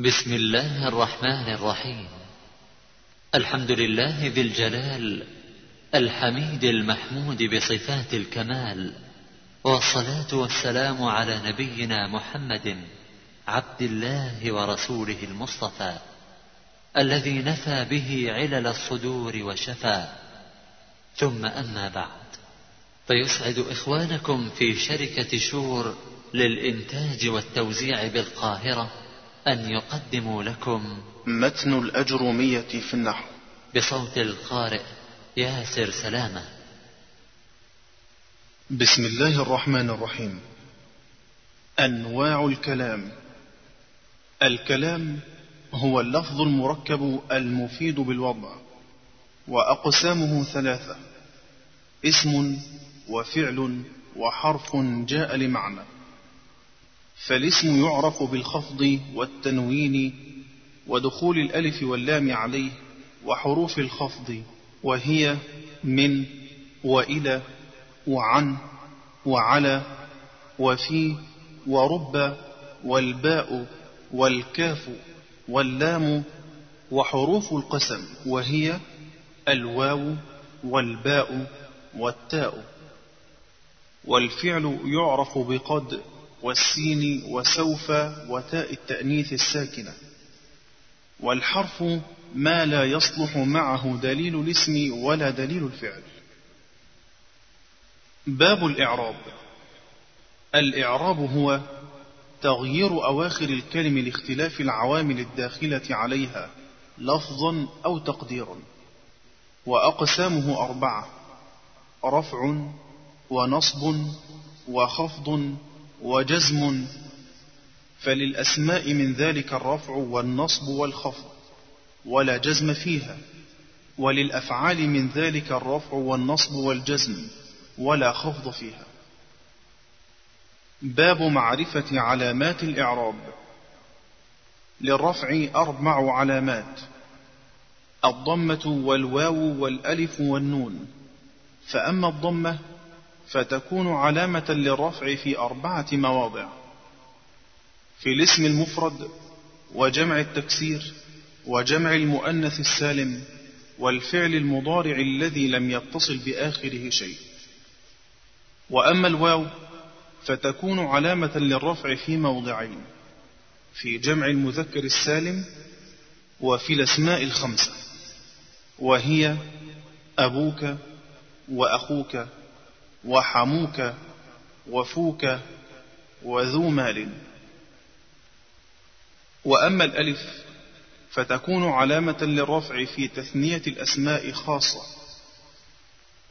بسم الله الرحمن الرحيم. الحمد لله ذي الجلال الحميد المحمود بصفات الكمال والصلاة والسلام على نبينا محمد عبد الله ورسوله المصطفى الذي نفى به علل الصدور وشفى. ثم أما بعد فيسعد إخوانكم في شركة شور للإنتاج والتوزيع بالقاهرة أن يقدموا لكم متن الأجرومية في النحو. بصوت القارئ ياسر سلامة. بسم الله الرحمن الرحيم. أنواع الكلام. الكلام هو اللفظ المركب المفيد بالوضع وأقسامه ثلاثة اسم وفعل وحرف جاء لمعنى. فالاسم يعرف بالخفض والتنوين ودخول الألف واللام عليه وحروف الخفض وهي من وإلى وعن وعلى وفي ورب والباء والكاف واللام وحروف القسم وهي الواو والباء والتاء. والفعل يعرف بقد والسين وسوف وتاء التأنيث الساكنة. والحرف ما لا يصلح معه دليل الاسم ولا دليل الفعل. باب الإعراب. الإعراب هو تغيير أواخر الكلم لاختلاف العوامل الداخلة عليها لفظا أو تقديرا. وأقسامه أربعة رفع ونصب وخفض وجزم فللأسماء من ذلك الرفع والنصب والخفض ولا جزم فيها وللأفعال من ذلك الرفع والنصب والجزم ولا خفض فيها. باب معرفة علامات الإعراب للرفع أربع علامات الضمة والواو والألف والنون فأما الضمة فتكون علامة للرفع في أربعة مواضع. في الاسم المفرد وجمع التكسير وجمع المؤنث السالم والفعل المضارع الذي لم يتصل بآخره شيء. وأما الواو فتكون علامة للرفع في موضعين في جمع المذكر السالم وفي الأسماء الخمسة وهي أبوك وأخوك وحموك وفوك وذو مال. وأما الألف فتكون علامة للرفع في تثنية الأسماء خاصة.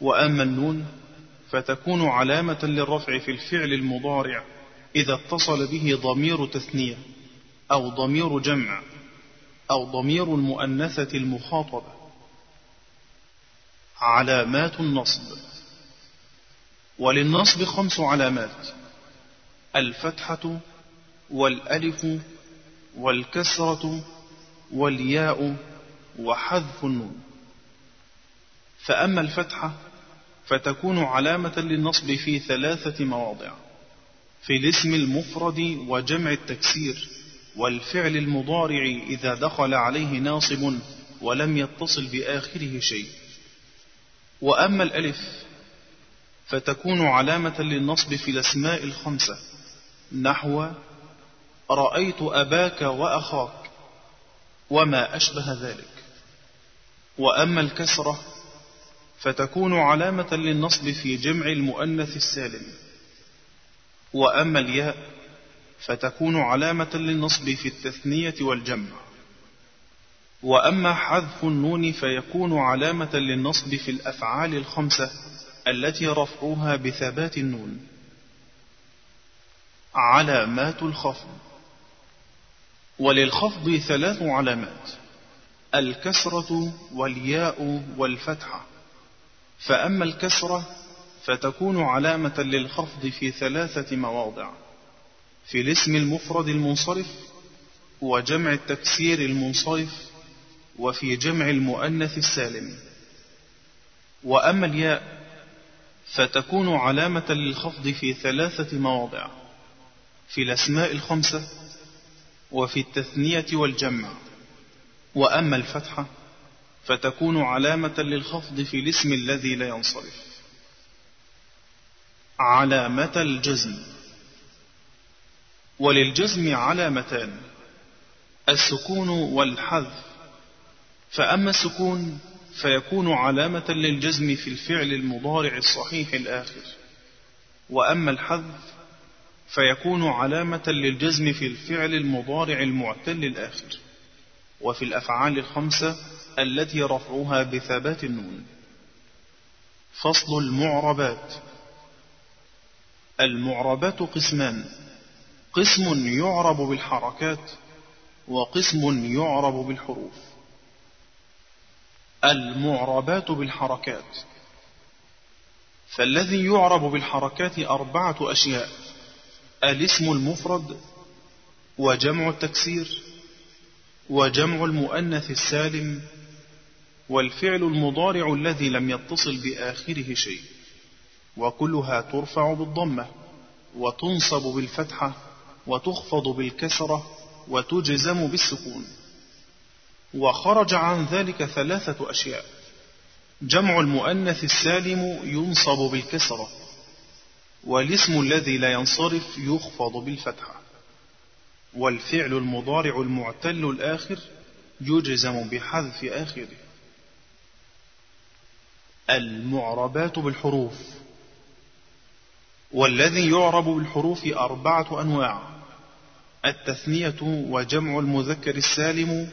وأما النون فتكون علامة للرفع في الفعل المضارع إذا اتصل به ضمير تثنية أو ضمير جمع أو ضمير المؤنثة المخاطبة. علامات النصب. وللنصب خمس علامات الفتحة والألف والكسرة والياء وحذف النون. فأما الفتحة فتكون علامة للنصب في ثلاثة مواضع في الاسم المفرد وجمع التكسير والفعل المضارع إذا دخل عليه ناصب ولم يتصل بآخره شيء. وأما الألف فتكون علامة للنصب في الأسماء الخمسة. نحو رأيت أباك وأخاك وما أشبه ذلك. وأما الكسرة فتكون علامة للنصب في جمع المؤنث السالم. وأما الياء فتكون علامة للنصب في التثنية والجمع. وأما حذف النون فيكون علامة للنصب في الأفعال الخمسة التي رفعها بثبات النون علامات الخفض. وللخفض ثلاث علامات الكسرة والياء والفتحة. فأما الكسرة فتكون علامة للخفض في ثلاثة مواضع في الاسم المفرد المنصرف وجمع التكسير المنصرف وفي جمع المؤنث السالم. وأما الياء فتكون علامة للخفض في ثلاثة مواضع في الأسماء الخمسة وفي التثنية والجمع. وأما الفتحة فتكون علامة للخفض في الاسم الذي لا ينصرف. علامة الجزم. وللجزم علامتان السكون والحذف. فأما السكون فيكون علامة للجزم في الفعل المضارع الصحيح الآخر. وأما الحذف فيكون علامة للجزم في الفعل المضارع المعتل الآخر. وفي الأفعال الخمسة التي رفعها بثبات النون. فصل المعربات. المعربات قسمان. قسم يعرب بالحركات وقسم يعرب بالحروف. المعربات بالحركات. فالذي يعرب بالحركات أربعة أشياء الاسم المفرد وجمع التكسير وجمع المؤنث السالم والفعل المضارع الذي لم يتصل بآخره شيء. وكلها ترفع بالضمة وتنصب بالفتحة وتخفض بالكسرة وتجزم بالسكون. وخرج عن ذلك ثلاثة أشياء. جمع المؤنث السالم ينصب بالكسرة والاسم الذي لا ينصرف يخفض بالفتحة والفعل المضارع المعتل الآخر يجزم بحذف آخره. المعربات بالحروف والذي يعرب بالحروف أربعة أنواع التثنية وجمع المذكر السالم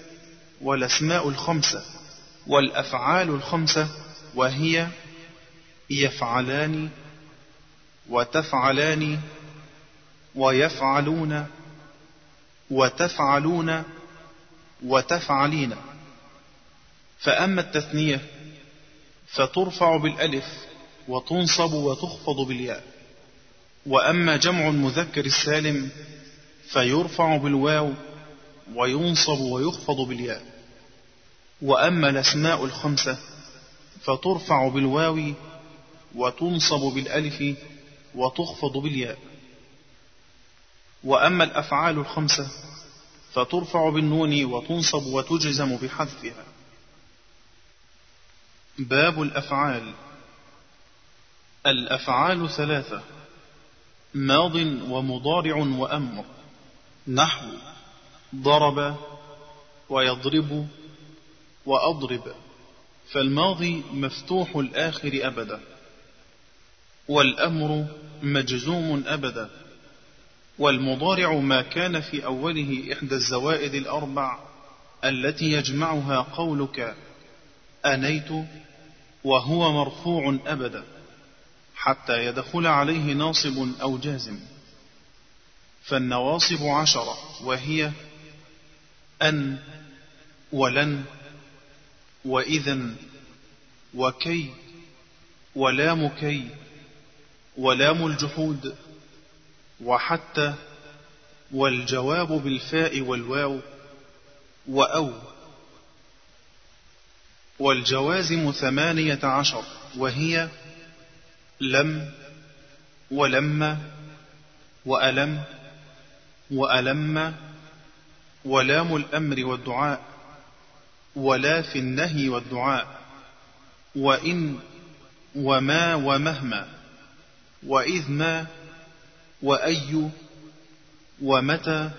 والأسماء الخمسة والأفعال الخمسة وهي يفعلان وتفعلان ويفعلون وتفعلون وتفعلين. فأما التثنية فترفع بالألف وتنصب وتخفض بالياء. وأما جمع المذكر السالم فيرفع بالواو وينصب ويخفض بالياء. وأما الأسماء الخمسة فترفع بالواو وتنصب بالألف وتخفض بالياء. وأما الأفعال الخمسة فترفع بالنون وتنصب وتجزم بحذفها. باب الأفعال. الأفعال ثلاثة ماض ومضارع وأمر. نحو ضرب ويضرب وأضرب فالماضي مفتوح الآخر أبدا والأمر مجزوم أبدا والمضارع ما كان في أوله إحدى الزوائد الأربع التي يجمعها قولك أنيت وهو مرفوع أبدا حتى يدخل عليه ناصب أو جازم. فالنواصب عشرة وهي أن ولن وإذا وكي ولام كي ولام الجحود وحتى والجواب بالفاء والواو وأو والجوازم ثمانية عشر وهي لم ولما وألم وألم ولام الأمر والدعاء ولا في النهي والدعاء وإن وما ومهما وإذ ما وأي ومتى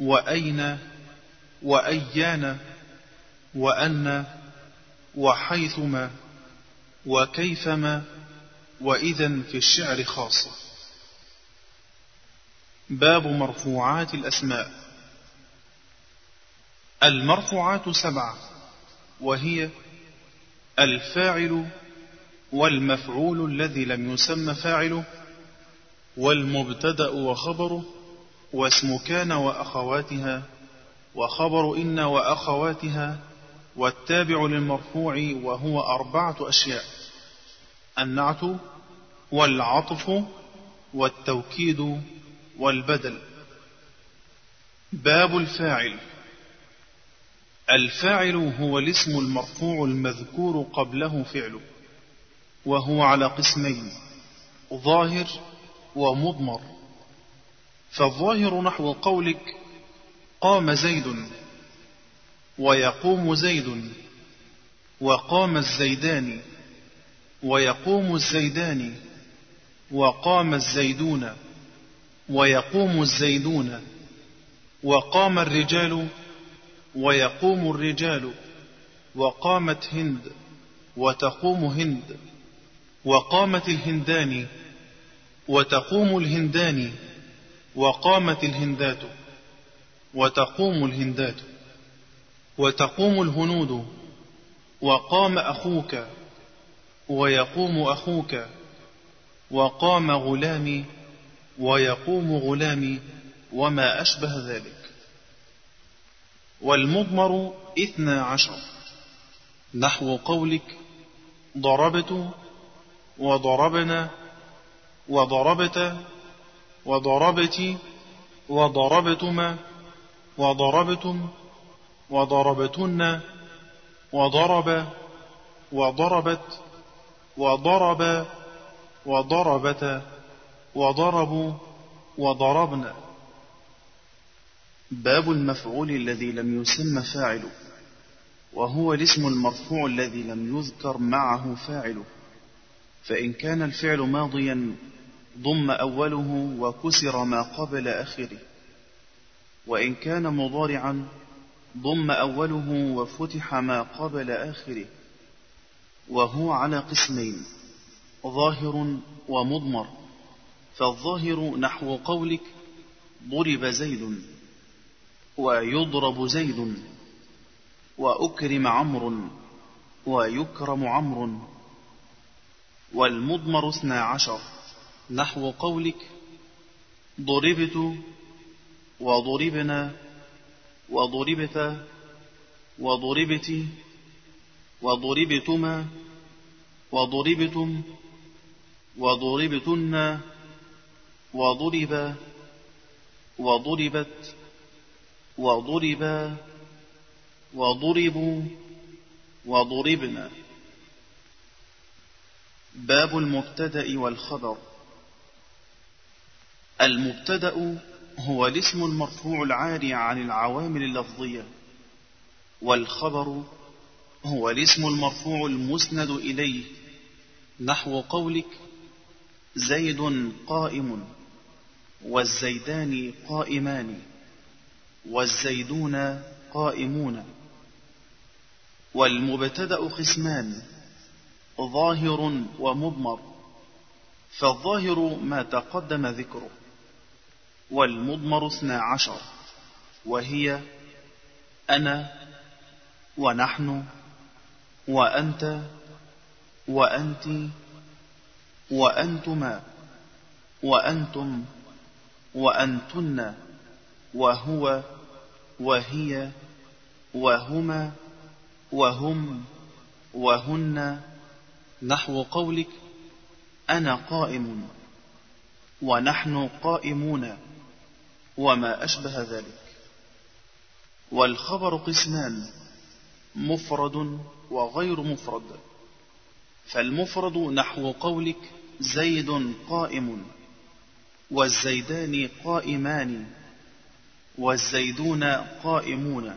وأين وأيان وأن وحيثما وكيفما وإذا في الشعر خاصة. باب مرفوعات الأسماء. المرفوعات سبعة وهي الفاعل والمفعول الذي لم يسمى فاعله والمبتدأ وخبره واسم كان وأخواتها وخبر إن وأخواتها والتابع للمرفوع وهو أربعة أشياء النعت والعطف والتوكيد والبدل. باب الفاعل. الفاعل هو الاسم المرفوع المذكور قبله فعله وهو على قسمين ظاهر ومضمر. فالظاهر نحو قولك قام زيد ويقوم زيد وقام الزيدان ويقوم الزيدان وقام الزيدون ويقوم الزيدون وقام الرجال ويقوم الرجال وقامت هند وتقوم هند وقامت الهندان وتقوم الهندان وقامت الهندات وتقوم الهندات وتقوم الهنود وقام أخوك ويقوم أخوك وقام غلامي ويقوم غلامي وما أشبه ذلك والمضمر إثنى عشر. نحو قولك ضربت وضربنا وضربت وضربت وضربتما وضربتم وضربتن وضرب وضربت وضرب وضربت وضربوا وضربنا. باب المفعول الذي لم يسم فاعله وهو الاسم المرفوع الذي لم يذكر معه فاعله. فإن كان الفعل ماضيا ضم أوله وكسر ما قبل آخره. وإن كان مضارعا ضم أوله وفتح ما قبل آخره. وهو على قسمين ظاهر ومضمر. فالظاهر نحو قولك ضرب زيد. ويضرب زيد وأكرم عمرو ويكرم عمرو والمضمر اثنا عشر نحو قولك ضربت وضربنا وضربت وضربت وضربتما وضربتم وضربتن وضرب وضربت وضربا وضربوا وضربنا. باب المبتدأ والخبر. المبتدأ هو الاسم المرفوع العاري عن العوامل اللفظية والخبر هو الاسم المرفوع المسند إليه. نحو قولك زيد قائم والزيدان قائمان. والزيدون قائمون. والمبتدأ قسمان ظاهر ومضمر. فالظاهر ما تقدم ذكره والمضمر اثنا عشر وهي أنا ونحن وأنت وأنت وأنتما وأنتم وأنتن وهو وهي وهما وهم وهن نحو قولك أنا قائم ونحن قائمون وما أشبه ذلك. والخبر قسمان مفرد وغير مفرد. فالمفرد نحو قولك زيد قائم والزيدان قائمان. والزيدون قائمون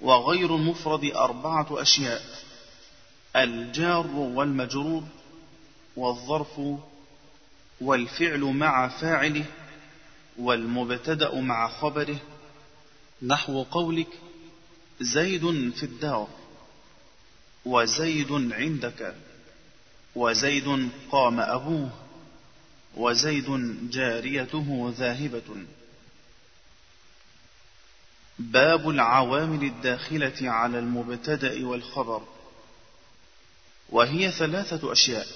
وغير المفرد أربعة أشياء الجار والمجرور والظرف والفعل مع فاعله والمبتدأ مع خبره. نحو قولك زيد في الدار وزيد عندك وزيد قام أبوه وزيد جاريته ذاهبة. باب العوامل الداخلة على المبتدأ والخبر. وهي ثلاثة أشياء.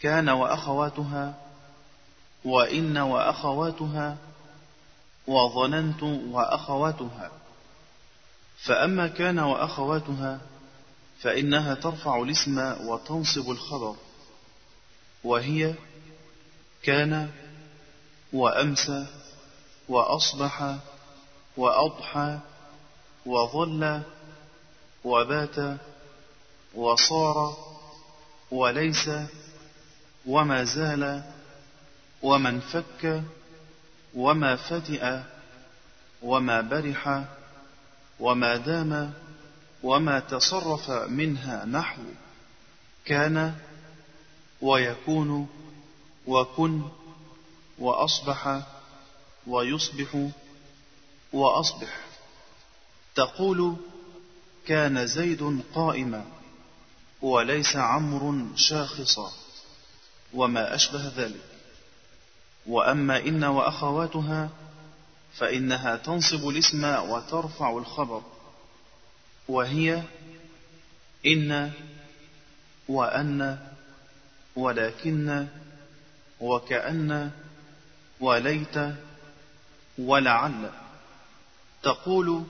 كان وأخواتها وإن وأخواتها وظننت وأخواتها. فأما كان وأخواتها فإنها ترفع الاسم وتنصب الخبر. وهي كان وأمسى وأصبح وأضحى وظل وبات وصار وليس وما زال وما انفك وما فتئ وما برح وما دام وما تصرف منها نحو كان ويكون وكن وأصبح ويصبح وأصبح. تقول كان زيد قائما وليس عمرو شاخصا وما أشبه ذلك. وأما إن وأخواتها فإنها تنصب الاسم وترفع الخبر. وهي إن وأن ولكن وكأن وليت ولعل. تقول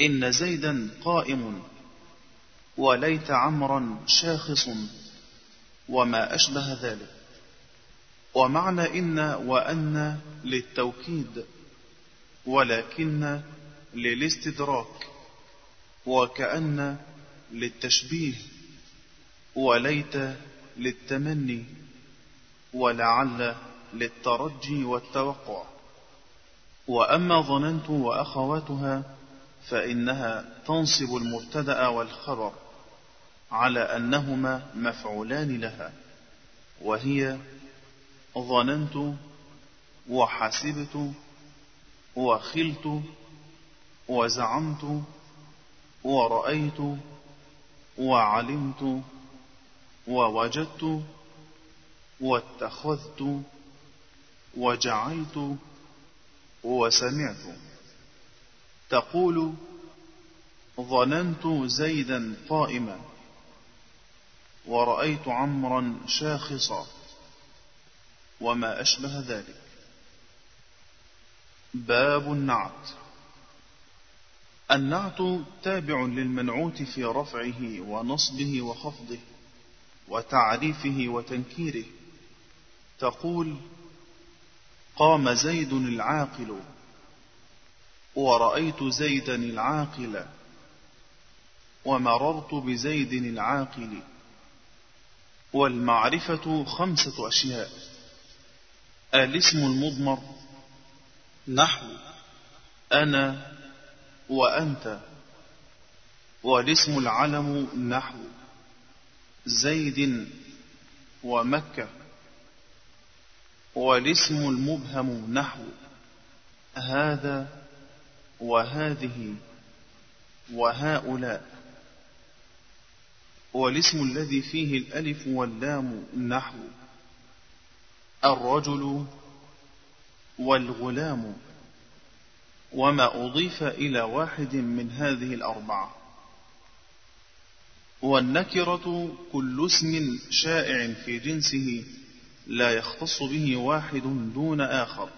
إن زيدا قائم وليت عمرا شاخص وما أشبه ذلك. ومعنى إن وأن للتوكيد ولكن للاستدراك وكأن للتشبيه وليت للتمني ولعل للترجي والتوقع. وأما ظننت وأخواتها فإنها تنصب المبتدأ والخبر على أنهما مفعولان لها وهي ظننت وحسبت وخلت وزعمت ورأيت وعلمت ووجدت واتخذت وجعلت وسمعت تقول ظننت زيدا قائما. ورأيت عمرا شاخصا. وما أشبه ذلك. باب النعت. النعت تابع للمنعوت في رفعه ونصبه وخفضه وتعريفه وتنكيره. تقول قام زيد العاقل. ورأيت زيدا العاقل. ومررت بزيد العاقل. والمعرفة خمسة أشياء. الاسم المضمر. نحو. أنا وأنت. والاسم العلم نحو. زيد ومكة. والاسم المبهم نحو. هذا وهذه وهؤلاء. والاسم الذي فيه الألف واللام نحو. الرجل والغلام. وما أضيف إلى واحد من هذه الأربعة. والنكرة كل اسم شائع في جنسه. لا يختص به واحد دون آخر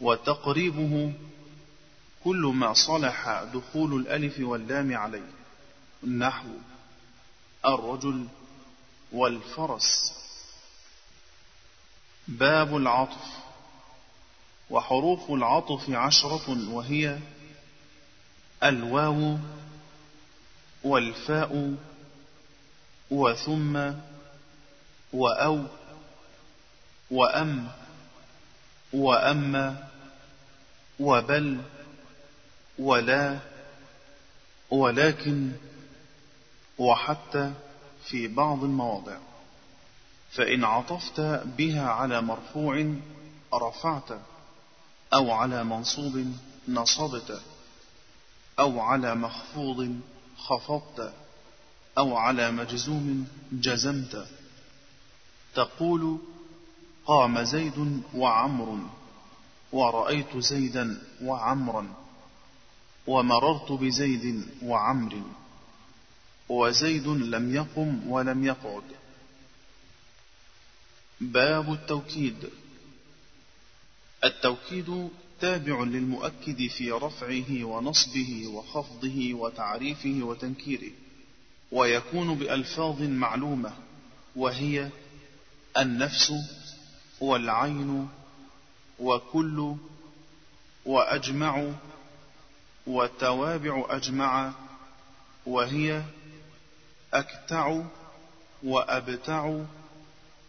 وتقريبه كل ما صلح دخول الألف واللام عليه النحو الرجل والفرس. باب العطف وحروف العطف عشرة وهي الواو والفاء وثم وأو. وأم وأما وبل ولا ولكن وحتى في بعض المواضع. فإن عطفت بها على مرفوع رفعت أو على منصوب نصبت أو على مخفوض خفضت أو على مجزوم جزمت. تقول قام زيد وعمر ورأيت زيدا وعمرا ومررت بزيد وعمر وزيد لم يقم ولم يقعد. باب التوكيد. التوكيد تابع للمؤكد في رفعه ونصبه وخفضه وتعريفه وتنكيره ويكون بألفاظ معلومة وهي النفس والعين وكل وأجمع والتوابع أجمع وهي أكتع وأبتع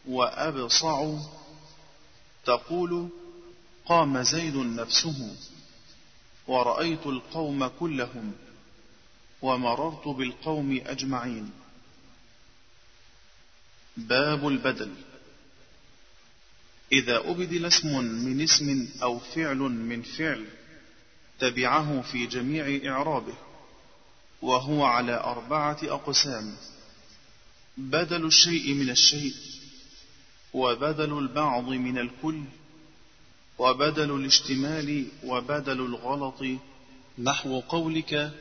وأبصع تقول قام زيد نفسه ورأيت القوم كلهم ومررت بالقوم أجمعين. باب البدل. إذا أبدل اسم من اسم أو فعل من فعل تبعه في جميع إعرابه وهو على أربعة أقسام بدل الشيء من الشيء وبدل البعض من الكل وبدل الاشتمال وبدل الغلط. نحو قولك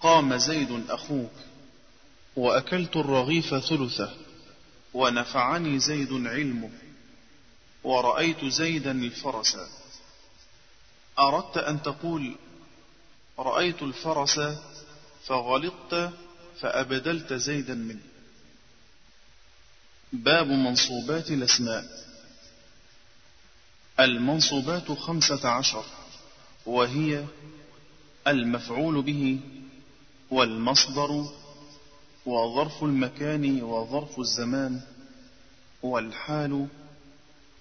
قام زيد أخوك وأكلت الرغيف ثلثه ونفعني زيد علمه. ورأيت زيدا الفرس. أردت أن تقول رأيت الفرس فغلطت فأبدلت زيدا منه. باب منصوبات الأسماء. المنصوبات خمسة عشر وهي المفعول به والمصدر وظرف المكان وظرف الزمان والحال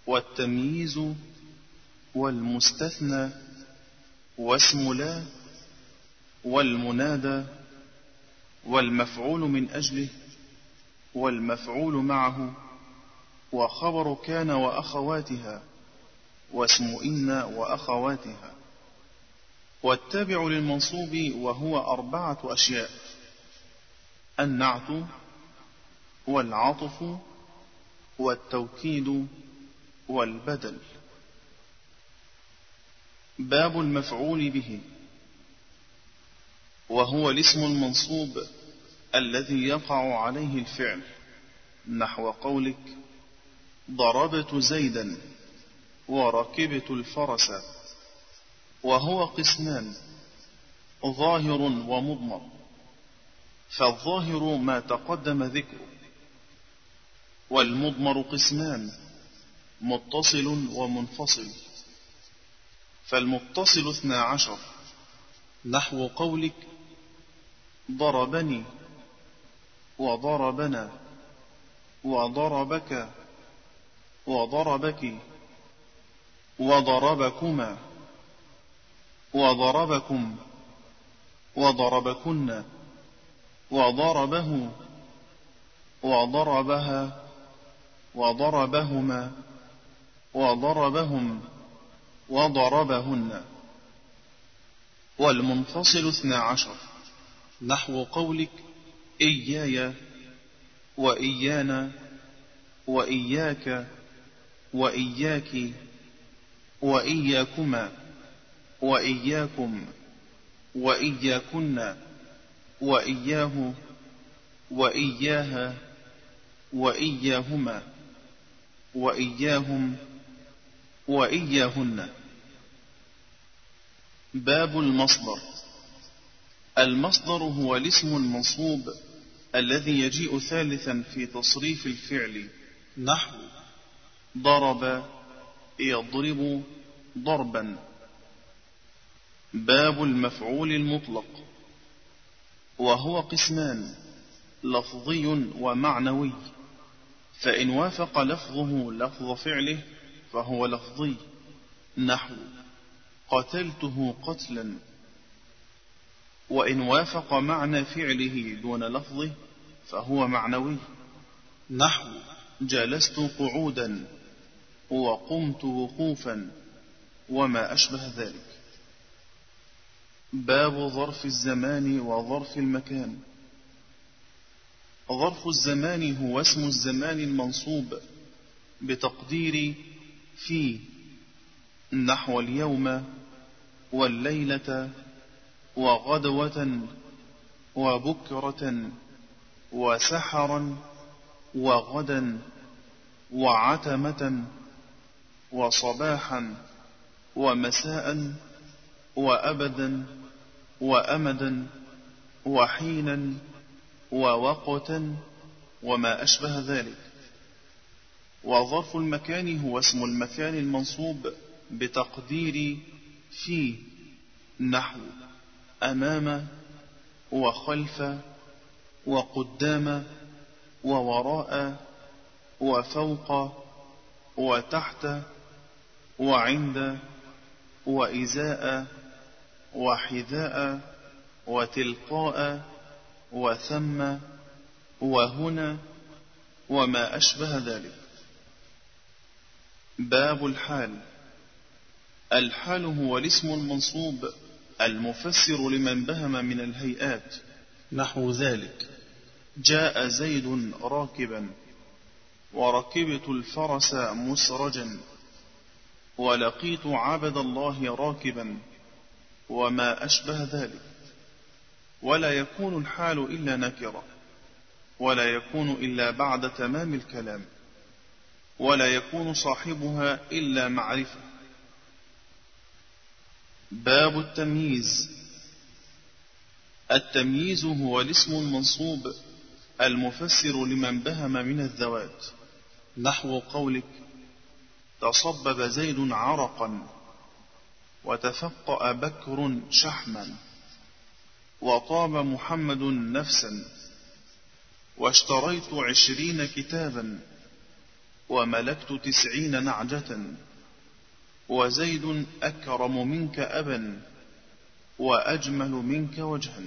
والتمييز والمستثنى واسم لا والمنادى والمفعول من أجله والمفعول معه وخبر كان وأخواتها واسم إن وأخواتها والتابع للمنصوب وهو أربعة أشياء النعت والعطف والتوكيد والبدل باب المفعول به. وهو الاسم المنصوب الذي يقع عليه الفعل. نحو قولك ضربت زيدا وركبت الفرس. وهو قسمان ظاهر ومضمر. فالظاهر ما تقدم ذكره. والمضمر قسمان متصل ومنفصل. فالمتصل اثنا عشر. نحو قولك ضربني وضربنا وضربك وضربك وضربكما وضربكم وضربكن وضربه وضربها وضربهما. وضربهم وضربهن. والمنفصل اثنا عشر. نحو قولك إياي وإيانا وإياك وإياك وإياكما وإياكم وإياكن وإياه وإياها وإياهما وإياهم وإياهن. باب المصدر. المصدر هو الاسم المنصوب الذي يجيء ثالثا في تصريف الفعل. نحو. ضرب يضرب ضربا. باب المفعول المطلق. وهو قسمان لفظي ومعنوي. فإن وافق لفظه لفظ فعله فهو لفظي. نحو قتلته قتلا. وإن وافق معنى فعله دون لفظه فهو معنوي. نحو جلست قعودا. وقمت وقوفا. وما أشبه ذلك. باب ظرف الزمان وظرف المكان. ظرف الزمان هو اسم الزمان المنصوب بتقدير في نحو اليوم والليلة وغدوة وبكرة وسحرا وغدا وعتمة وصباحا ومساء وأبدا وأمدا وحينا ووقتا وما أشبه ذلك. وظرف المكان هو اسم المكان المنصوب بتقدير في نحو أمام وخلف وقدام ووراء وفوق وتحت وعند وإزاء وحذاء وتلقاء وثم وهنا وما أشبه ذلك. باب الحال. الحال هو الاسم المنصوب المفسر لمن بهم من الهيئات. نحو ذلك. جاء زيد راكبا وركبت الفرس مسرجا ولقيت عبد الله راكبا وما أشبه ذلك. ولا يكون الحال إلا نكرة ولا يكون إلا بعد تمام الكلام. ولا يكون صاحبها إلا معرفة. باب التمييز. التمييز هو الاسم المنصوب المفسر لمن بهم من الذوات. نحو قولك تصبب زيد عرقا وتفقأ بكر شحما وطاب محمد نفسا واشتريت عشرين كتابا وملكت تسعين نعجة وزيد أكرم منك أبا وأجمل منك وجها.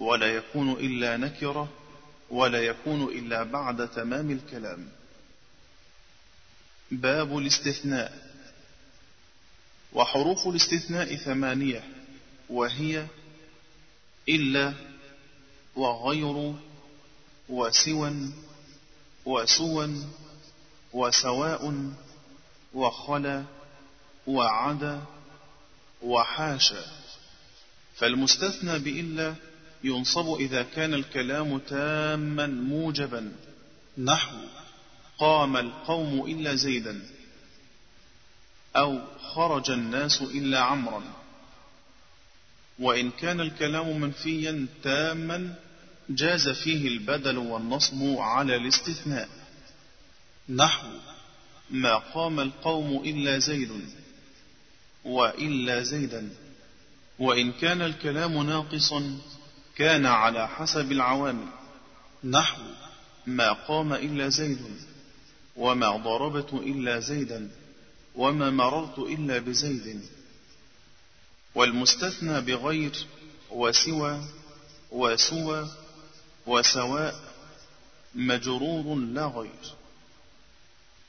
ولا يكون إلا نكرة ولا يكون إلا بعد تمام الكلام. باب الاستثناء. وحروف الاستثناء ثمانية وهي إلا وغير وسوى. وسوى وسواء وخلا وعدا وحاشا فالمستثنى بإلا ينصب إذا كان الكلام تاما موجبا. نحو. قام القوم إلا زيدا. أو خرج الناس إلا عمرا. وإن كان الكلام منفيا تاما جاز فيه البدل والنصب على الاستثناء. نحو. ما قام القوم إلا زيد وإلا زيدا. وإن كان الكلام ناقصا كان على حسب العوامل. نحو. ما قام إلا زيد وما ضربت إلا زيدا وما مررت إلا بزيد. والمستثنى بغير وسوى وسوى وسواء مجرور لا غير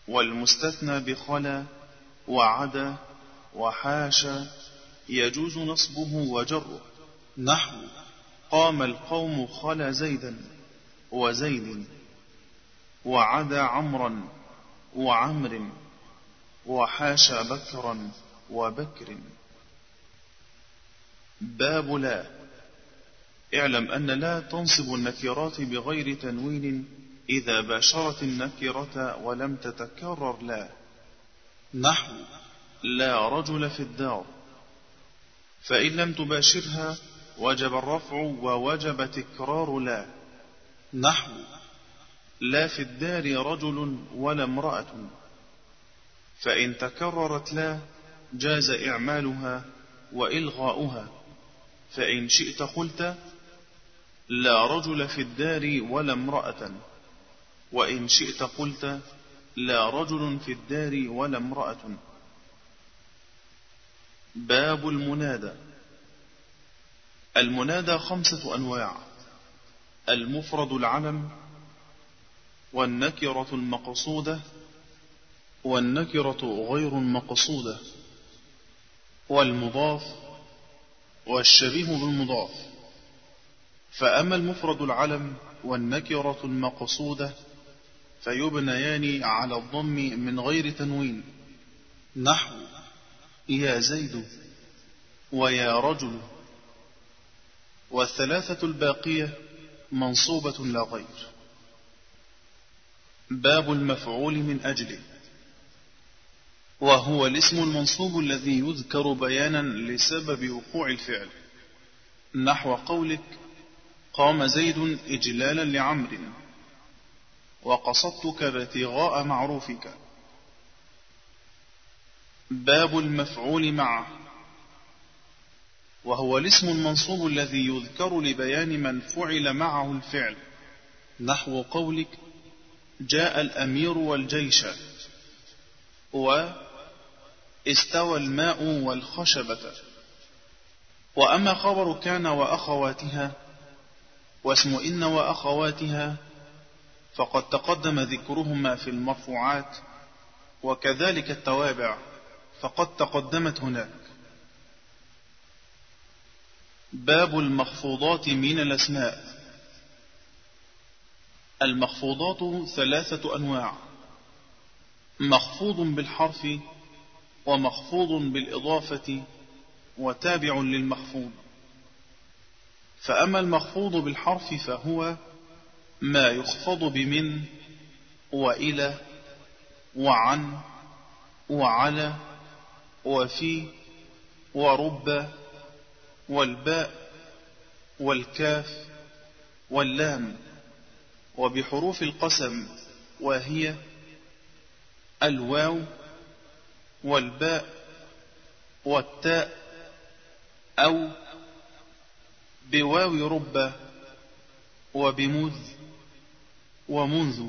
والمستثنى بخلا وعدا وحاشا يجوز نصبه وجره. نحو قام القوم خلا زيدا وزيد وعدا عمرا وعمر وحاشا بكرا وبكر. باب لا اعلم أن لا تنصب النكرات بغير تنوين إذا باشرت النكرة ولم تتكرر لا. نحو. لا رجل في الدار. فإن لم تباشرها وجب الرفع ووجب تكرار لا. نحو. لا في الدار رجل ولا امرأة. فإن تكررت لا جاز إعمالها وإلغاؤها. فإن شئت قلت لا رجل في الدار ولا امرأة. وإن شئت قلت لا رجل في الدار ولا امرأة. باب المنادى. المنادى خمسة أنواع. المفرد العلم والنكرة المقصودة والنكرة غير المقصودة والمضاف والشبيه بالمضاف. فأما المفرد العلم والنكرة المقصودة فيبنيان على الضم من غير تنوين. نحو يا زيد ويا رجل. والثلاثة الباقية منصوبة لا غير. باب المفعول من أجله. وهو الاسم المنصوب الذي يذكر بيانا لسبب وقوع الفعل. نحو قولك قام زيد إجلالا لعمر وقصدتك ابتغاء معروفك. باب المفعول معه وهو الاسم المنصوب الذي يذكر لبيان من فعل معه الفعل. نحو قولك جاء الأمير والجيش. واستوى الماء والخشبة. وأما خبر كان وأخواتها واسم إن وأخواتها فقد تقدم ذكرهما في المرفوعات وكذلك التوابع فقد تقدمت هناك. باب المخفوضات من الأسماء. المخفوضات ثلاثة أنواع مخفوض بالحرف ومخفوض بالإضافة وتابع للمخفوض. فأما المخفوض بالحرف فهو ما يخفض بمن وإلى وعن وعلى وفي ورب والباء والكاف واللام وبحروف القسم وهي الواو والباء والتاء أو بواو رب وبمذ ومنذ.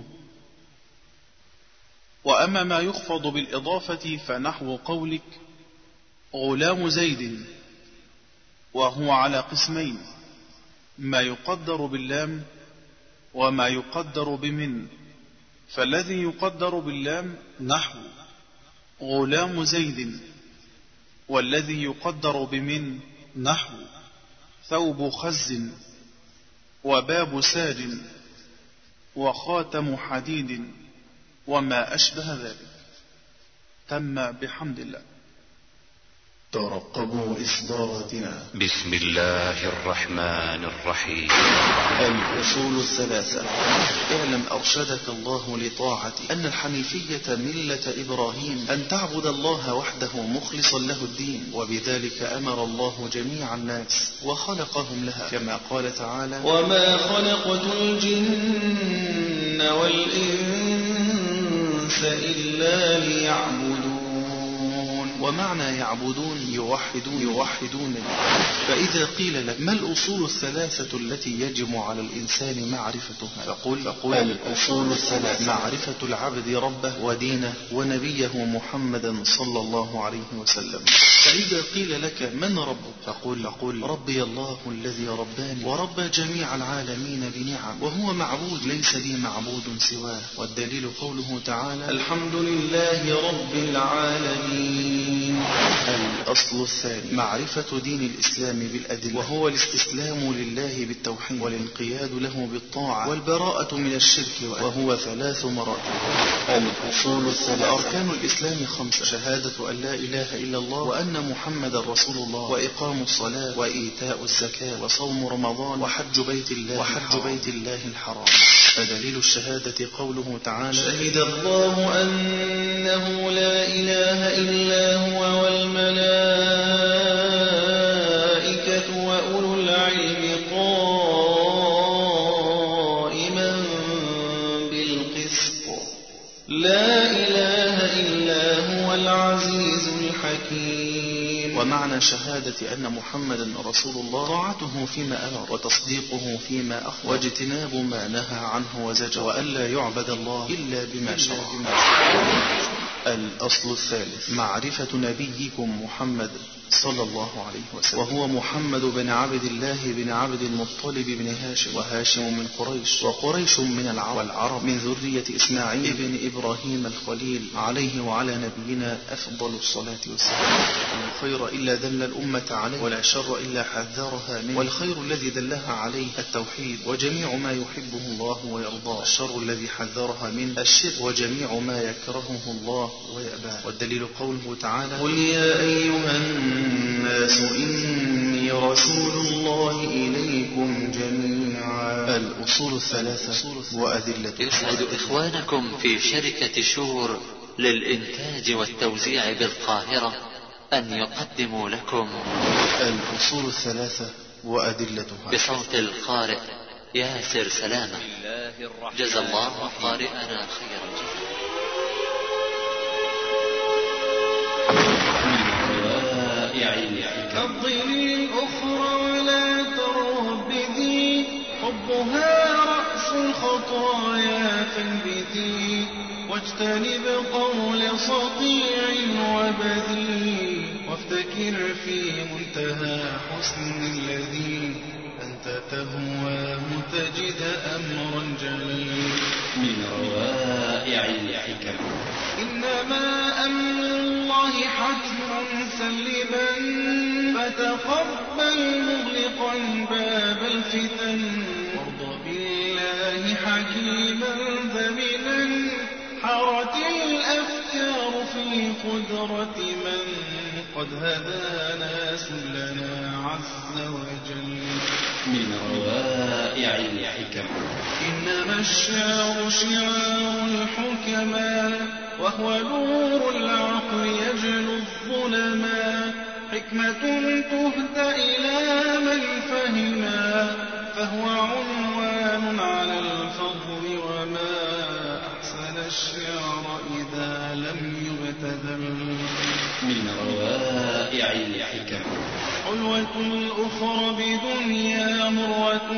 وأما ما يخفض بالإضافة فنحو قولك غلام زيد وهو على قسمين ما يقدر باللام وما يقدر بمن. فالذي يقدر باللام نحو غلام زيد والذي يقدر بمن نحو. ثوب خز وباب ساج وخاتم حديد وما أشبه ذلك. تم بحمد الله. ترقبوا إصداراتنا. بسم الله الرحمن الرحيم. الأصول الثلاثة؟ اعلم أرشدك الله لطاعته أن الحنيفية ملة إبراهيم. أن تعبد الله وحده مخلصا له الدين. وبذلك أمر الله جميع الناس. وخلقهم لها. كما قال تعالى وما خلقت الجن والإنس إلا ليعبدون. ومعنى يعبدون يوحدون يوحدون. فإذا قيل لك ما الأصول الثلاثة التي يجب على الإنسان معرفتها فقل, فقل الأصول الثلاثة. معرفة العبد ربه ودينه ونبيه محمدا صلى الله عليه وسلم. فإذا قيل لك من ربك؟ فقل, فقل ربي الله الذي رباني وربى جميع العالمين بنعم. وهو معبود ليس لي معبود سواه. والدليل قوله تعالى الحمد لله رب العالمين. الأصل الثاني. معرفة دين الإسلام بالأدلة. وهو الاستسلام لله بالتوحيد. والانقياد له بالطاعة. والبراءة من الشرك وهو ثلاث مراتب. الأصول الثلاثة. أركان الإسلام خمسة. شهادة أن لا إله إلا الله. وأن محمد رسول الله. وإقام الصلاة. وإيتاء الزكاة. وصوم رمضان. وحج بيت الله وحج بيت الله الحرام. فدليل الشهادة قوله تعالى شهد الله أنه لا إله إلا هو والملائكة ومعنى شهادة أن محمدا رسول الله طاعته فيما أمر وتصديقه فيما أخبر واجتناب ما نهى عنه وزجر وألا يعبد الله إلا بما شرع. الأصل الثالث معرفة نبيكم محمد. صلى الله عليه وسلم. وهو محمد بن عبد الله بن عبد المطلب بن هاشم. وهاشم من قريش. وقريش من العرب. والعرب. من ذرية إسماعيل ابن إبراهيم الخليل. عليه وعلى نبينا أفضل الصلاة والسلام. لا خير إلا دل الأمة عليه. ولا شر إلا حذرها منه. والخير الذي دلها عليه التوحيد. وجميع ما يحبه الله ويرضاه. الشر الذي حذرها منه. الشرك. وجميع ما يكرهه الله ويأباه. والدليل قوله تعالى قل يا أيها الناس إني رسول الله إليكم جميعا. الأصول الثلاثة وأدلة. يسعد إخوانكم في شركة شور للإنتاج والتوزيع بالقاهرة أن يقدموا لكم الأصول الثلاثة وأدلتها. بصوت القارئ ياسر سلامة. جزى الله قارئنا خير كالظل الأخرى ولا تربدي حبها رأس الخطايا فانبتي واجتنب قول صطيع وبذي وافتكر في منتهى حسن الذي أنت تهواه تجد أمرا جليل من روائع الحكم. إنما أمر الله حتم سلما. فتقبل مغلقا باب الفتن. وارض بالله حكيما ذمنا حرت الأفكار في قدرة من. قد هدانا سلنا عز وجل. من روائع الحكم. إنما الشعر شعار الحكماء وهو نور العقل يجلو الظلما حكمة تهدى إلى من فهما فهو عنوان على الفضل وما أحسن الشعر إذا لم يبتذل من روائع الحكم. حلوة الأخرى بدنيا مرة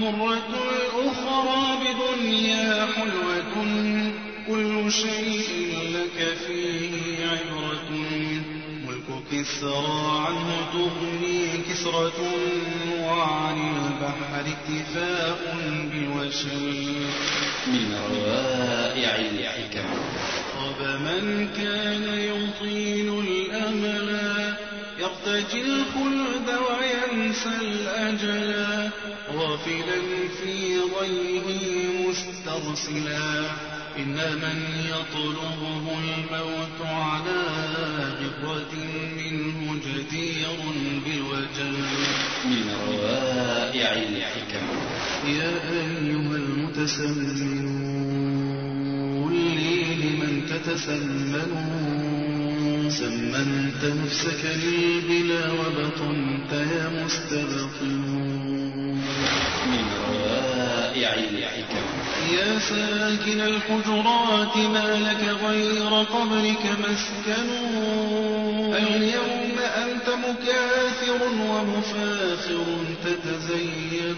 مرة الأخرى بدنيا حلوة كل شيء لك فيه عبرة كسرى عنه تغني كسرة وعن البحر اكتفاء بالوشل من روائع الحكم. خاب من كان يطيل الأملا يرتجي الخلد وينسى الأجلا غافلا في ضيه مسترسلا. إن من يطلبه الموت على غبرة منه جدير بالوجل من روائع الحكم. يا أيها المتسمنون لي لمن تتسمنون سمنت نفسك للبلا وبطنت يا مستبطنون من روائع يا ساكن الحجرات ما لك غير قبرك مسكن. اليوم أنت مكاثر ومفاخر تتزين.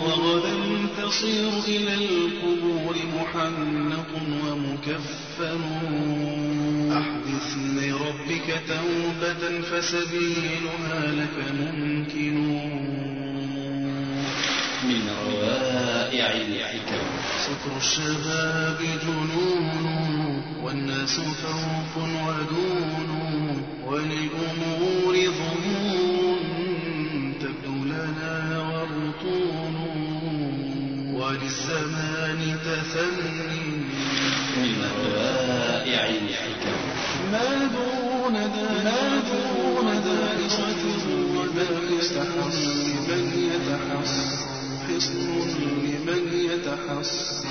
وغدا تصير إلى القبور محنق ومكفن. أحدث لربك توبة فسبيلها لك ممكن. من روائع الحكم سكر الشباب جنون والناس فوق ودون وللأمور ظنون تبدو لنا وبطون وللزمان تثني من روائع الحكم ما دون ذلك ما دون ذلك لمن يتحص لمن يتحص حصن لمن يتحصن